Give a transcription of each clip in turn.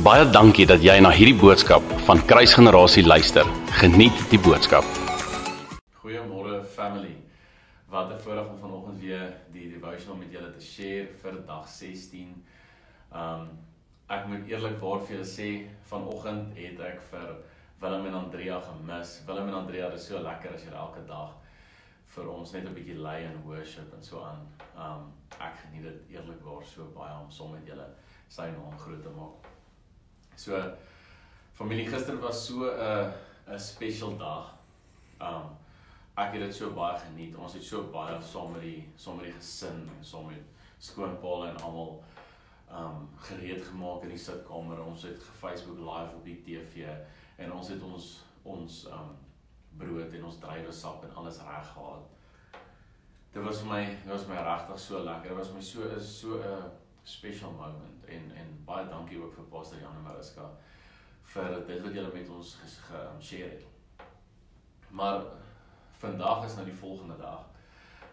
Baie dankie dat jy na hierdie boodskap van Kruisgenerasie luister. Geniet die boodskap. Goeiemôre family. Wat 'n voorreg om vanoggend weer die devotional met julle te share vir dag 16. Um ek moet eerlikwaar vir julle sê, vanoggend het ek vir Willem en Andrea gemis. Willem en Andrea, is so lekker as jy elke dag vir ons net 'n bietjie lei en worship en so aan. Um ek geniet dit eerlikwaar so baie om saam met julle sy naam groot te maak. So familie gister was so 'n 'n special dag. Um ek het dit so baie geniet. Ons het so baie saam met die saam met die gesin saam met skoonpaal en almal um gereed gemaak in die sitkamer. Ons het ge-Facebook live op die TV en ons het ons ons um brood en ons druiwesap en alles reg gehad. Dit was vir my, dit was my regtig so lekker. Dit was my so is so 'n special moment en en baie dankie ook vir Pastor Jan en Mariska vir dit wat julle met ons ge-share het. Maar vandag is nou die volgende dag.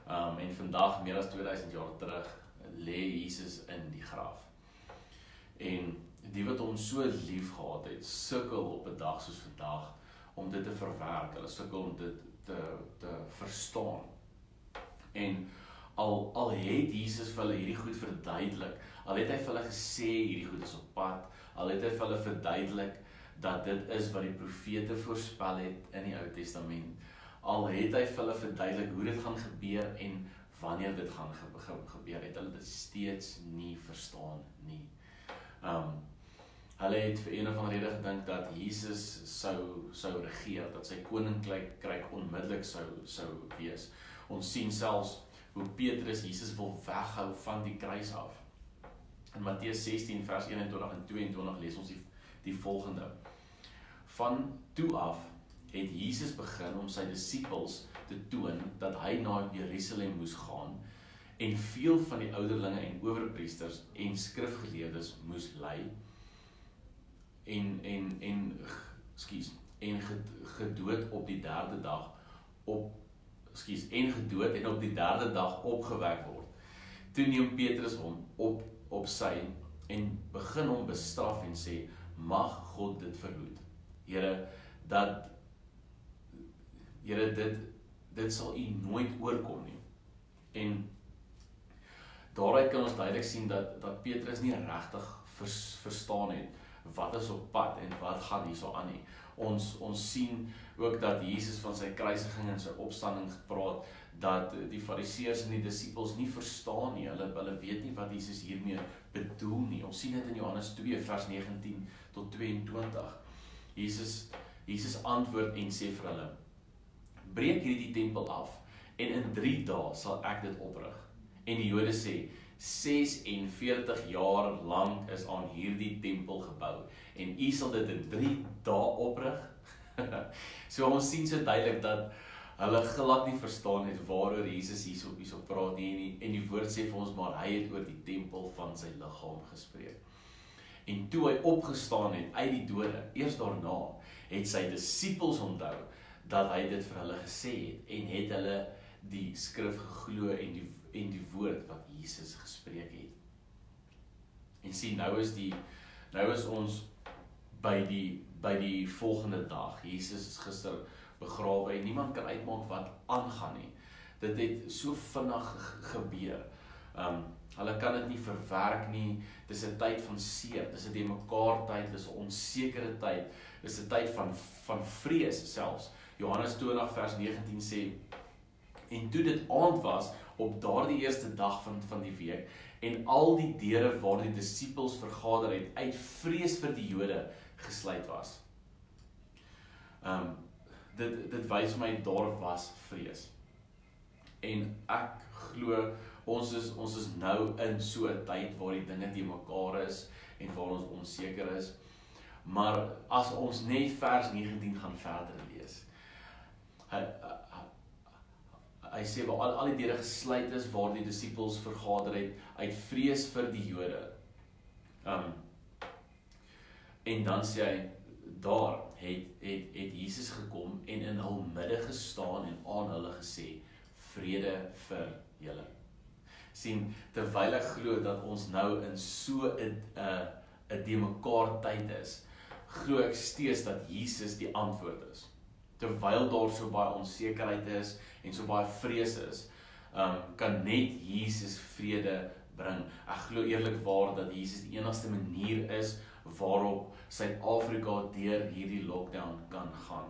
Um en vandag meer as 2000 jaar terug lê Jesus in die graf. En die wat hom so lief gehad het, sukkel op 'n dag soos vandag om dit te verwerk. Hulle sukkel om dit te te verstaan. En al al het Jesus vir hulle hierdie goed verduidelik, al het hy vir hulle gesê hierdie goed is op pad, al het hy vir hulle verduidelik dat dit is wat die profete voorspel het in die Ou Testament. Al het hy vir hulle verduidelik hoe dit gaan gebeur en wanneer dit gaan ge gebeur, het hulle dit steeds nie verstaan nie. Um hulle het vir een of ander rede gedink dat Jesus sou sou regeer, dat sy koninkryk kry onmiddellik sou sou wees. Ons sien selfs hoe Petrus Jesus wil weghou van die kruis af. In Matteus 16 vers 21 en 22 lees ons die die volgende. Van toe af het Jesus begin om sy disippels te toon dat hy na Jerusalem moes gaan en veel van die ouderlinge en owerpriesters en skrifgeleerdes moes lei en en en skus en gedood op die derde dag op skus en gedood en op die derde dag opgewek word. Toe neem Petrus hom op op sy en begin hom bestraf en sê mag God dit verhoed. Here dat Here dit dit sal u nooit oorkom nie. En daaruit kan ons duidelik sien dat dat Petrus nie regtig vers, verstaan het wat is op pad en wat gaan hierso aan nie. Ons ons sien ook dat Jesus van sy kruisiging en sy opstanding gepraat dat die fariseërs en die disippels nie verstaan nie. Hulle hulle weet nie wat Jesus hiermee bedoel nie. Ons sien dit in Johannes 2 vers 19 tot 22. Jesus Jesus antwoord en sê vir hulle: Breek hierdie tempel af en in 3 dae sal ek dit oprig. En die Jode sê 46 jaar lank is aan hierdie tempel gebou en u sal dit in 3 dae oprig. so ons sien so duidelik dat hulle glad nie verstaan het waaroor Jesus hierso hierso praat nie en die, en die woord sê vir ons maar hy het oor die tempel van sy liggaam gespreek. En toe hy opgestaan het uit die dode, eers daarna het sy disippels onthou dat hy dit vir hulle gesê het en het hulle die skrif geglo en die en die woord wat Jesus gespreek het. En sien nou is die nou is ons by die by die volgende dag. Jesus is gister begrawe en niemand kan uitmaak wat aangaan nie. Dit het so vinnig gebeur. Um hulle kan dit nie verwerk nie. Dis 'n tyd van seer. Dis 'n mekaar tyd, dis 'n onsekere tyd. Dis 'n tyd van van vrees selfs. Johannes 20 vers 19 sê en toe dit aand was op daardie eerste dag van van die week en al die deure waar die disippels vergader het uit vrees vir die Jode gesluit was. Um dit dit wys my daar was vrees. En ek glo ons is ons is nou in so 'n tyd waar die dinge te mekaar is en waar ons onseker is. Maar as ons net vers 19 gaan verder lees. Hy hy sê waar al al die deure gesluit is waar die disippels vergader het uit vrees vir die Jode. Um en dan sê hy daar het het het Jesus gekom en in hul midde gestaan en aan hulle gesê vrede vir julle. sien terwyl ek glo dat ons nou in so 'n 'n 'n de mekaar tyd is, glo ek steeds dat Jesus die antwoord is. Terwyl daar so baie onsekerheid is en so baie vrees is, um kan net Jesus vrede bring. Ek glo eerlikwaar dat Jesus die enigste manier is waarop Suid-Afrika deur hierdie lockdown kan gaan.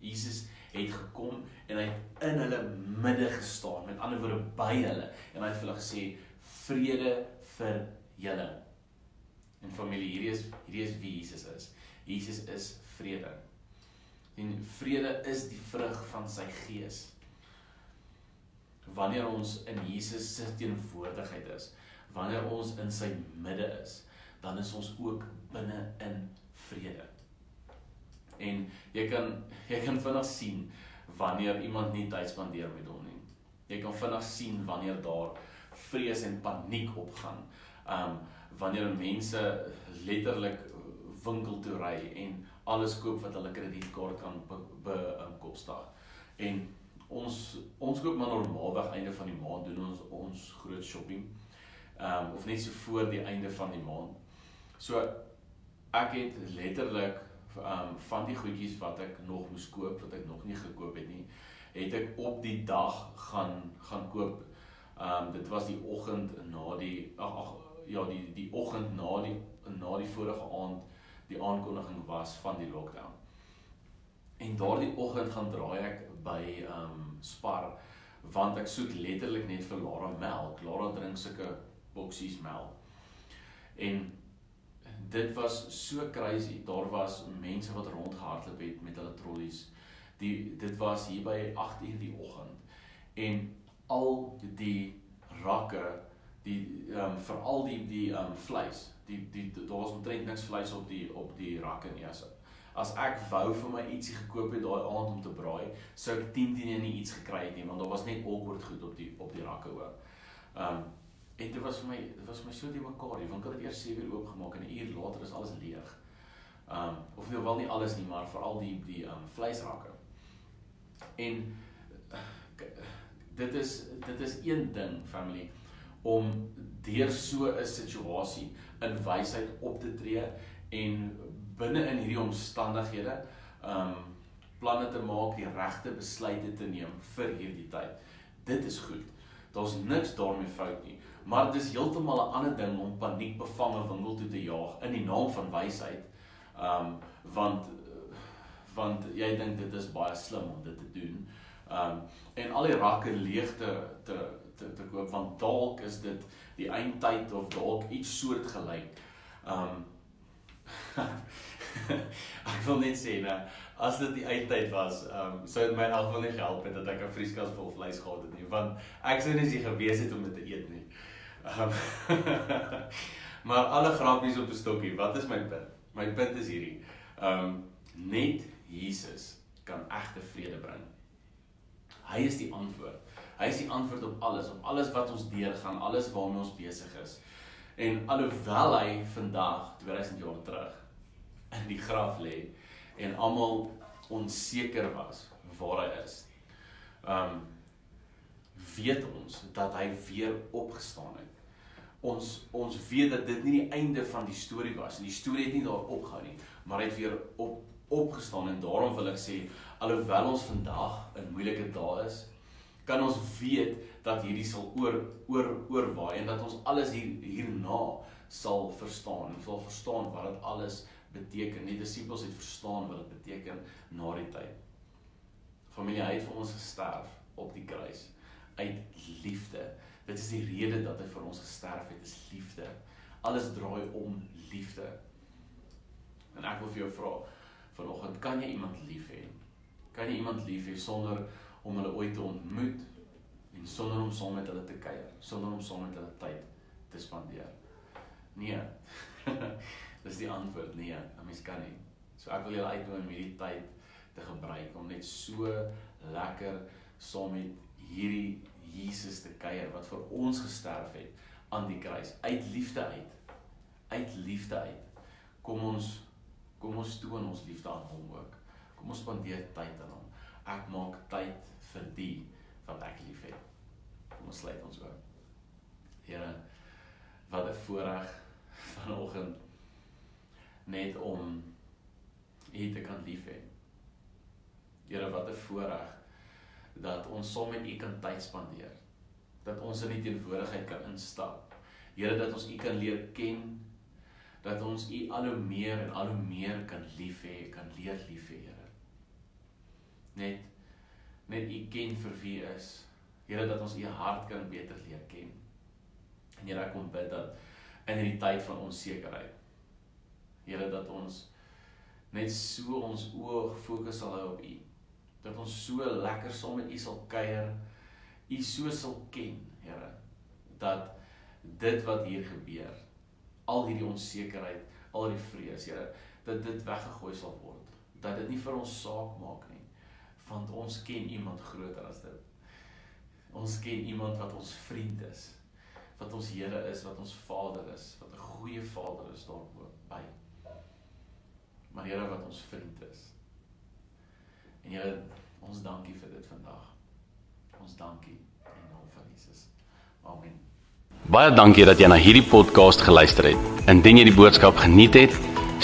Jesus het gekom en hy het in hulle midde gestaan, met ander woorde by hulle en hy het vir hulle gesê vrede vir julle. En familie, hierdie is hierdie is wie Jesus is. Jesus is vrede. En vrede is die vrug van sy gees. Wanneer ons in Jesus se teenwoordigheid is, wanneer ons in sy midde is, dan is ons ook binne in vrede. En jy kan jy kan vinnig sien wanneer iemand nie tyd spandeer met hom nie. Jy kan vinnig sien wanneer daar vrees en paniek opgaan. Um wanneer mense letterlik winkel toe ry en alles koop wat hulle kredietkaart kan bekostig. Be, en ons ons koop maar normaalweg einde van die maand doen ons ons groot shopping. Um of net so voor die einde van die maand. So ek het letterlik um van die goedjies wat ek nog moes koop wat ek nog nie gekoop het nie, het ek op die dag gaan gaan koop. Um dit was die oggend na die ag ja die die oggend na die na die vorige aand die aankondiging was van die lockdown. En daardie oggend gaan draai ek by um Spar want ek soek letterlik net vir Lara melk. Lara drink sulke boksies melk. En dit was so crazy. Daar was mense wat rondgehardloop het met hulle trollies. Die dit was hier by 8:00 die oggend. En al die rakke, die ehm um, veral die die ehm um, vleis, die die daar was omtrent niks vleis op die op die rakke nie as as ek wou vir my ietsie gekoop het daai aand om te braai, sou ek 10 10 nie iets gekry het nie want daar was net awkward goed op die op die rakke ook. Ehm um, en dit was vir my dit was my so die mekaar, die winkel het eers 7 uur oopgemaak en 'n uur later is alles leeg. Ehm um, of nou wel nie alles nie, maar veral die die ehm um, vleisrakke. En dit is dit is een ding family om deur so 'n situasie in wysheid op te tree en binne in hierdie omstandighede um planne te maak, die regte besluite te neem vir hierdie tyd. Dit is goed. Daar's niks daarmee fout nie. Maar dit is heeltemal 'n ander ding om paniekbevange winkel toe te jaag in die naam van wysheid. Um want want jy dink dit is baie slim om dit te doen. Um en al die rakke leegte te te te koop want dalk is dit die eindtyd of dalk iets soortgelyk. Um ek wil net sê nou as dit die eindtyd was, um sou dit my in elk geval nie gehelp het dat ek 'n vrieskas vol vleis gehad het nie want ek sou net nie gewees het om dit te eet nie. Um maar alle grappies op 'n stokkie, wat is my punt? My punt is hierdie. Um net Jesus kan egte vrede bring. Hy is die antwoord. Hy is die antwoord op alles, op alles wat ons deurgaan, alles waarmee ons besig is. En alhoewel hy vandag 2000 jaar terug in die graf lê en almal onseker was waar hy is. Um weet ons dat hy weer opgestaan het. Ons ons weet dat dit nie die einde van die storie was nie. Die storie het nie daar opgehou nie, maar hy het weer op opgestaan en daarom wil ek sê alhoewel ons vandag in moeilike dae is, kan ons weet dat hierdie sal oor oor oorwaai en dat ons alles hier hierna sal verstaan. Ons sal verstaan wat dit alles beteken. Die disippels het verstaan wat dit beteken na die tyd. Familie hy het vir ons gesterf op die kruis uit liefde. Dit is die rede dat hy vir ons gesterf het, is liefde. Alles draai om liefde. En ek wil vir jou vra vanoggend, kan jy iemand lief hê? Kan jy iemand lief hê sonder om hulle ooit te ontmoet en sonder om saam met hulle te kuier, sonder om saam met hulle tyd te spandeer. Nee. Dis die antwoord, nee, 'n mens kan nie. So ek wil julle uitnooi om hierdie tyd te gebruik om net so lekker saam met hierdie Jesus te kuier wat vir ons gesterf het aan die kruis uit liefde uit. Uit liefde uit. Kom ons kom ons toon ons liefde aan hom ook. Kom ons spandeer tyd aan hom. Ek maak tyd vir die wat ek liefhet. Kom ons sluit ons oop. Here, wat 'n voorreg vanoggend net om U te kan lief hê. Here, wat 'n voorreg dat ons saam met U kan tyd spandeer. Dat ons in U teenwoordigheid kan instap. Here, dat ons U kan leer ken. Dat ons U al hoe meer en al hoe meer kan lief hê, kan leer lief hê, Here. Net net U ken vir wie is. Here, dat ons U hart kan beter leer ken. En Here, ek kom bid dat in hierdie tyd van onsekerheid Here dat ons net so ons oë gefokus sal hou op U. Dat ons so lekker saam met U sal kuier. U so sal ken, Here, dat dit wat hier gebeur, al hierdie onsekerheid, al die vrees, Here, dat dit weggegooi sal word. Dat dit nie vir ons saak maak nie, want ons ken iemand groter as dit. Ons ken iemand wat ons vriend is, wat ons Here is, wat ons Vader is, wat 'n goeie Vader is daarbo by maar Here wat ons vriend is. En Here, ons dankie vir dit vandag. Ons dankie in naam van Jesus. Amen. Baie dankie dat jy na hierdie podcast geluister het. Indien jy die boodskap geniet het,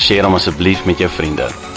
deel hom asseblief met jou vriende.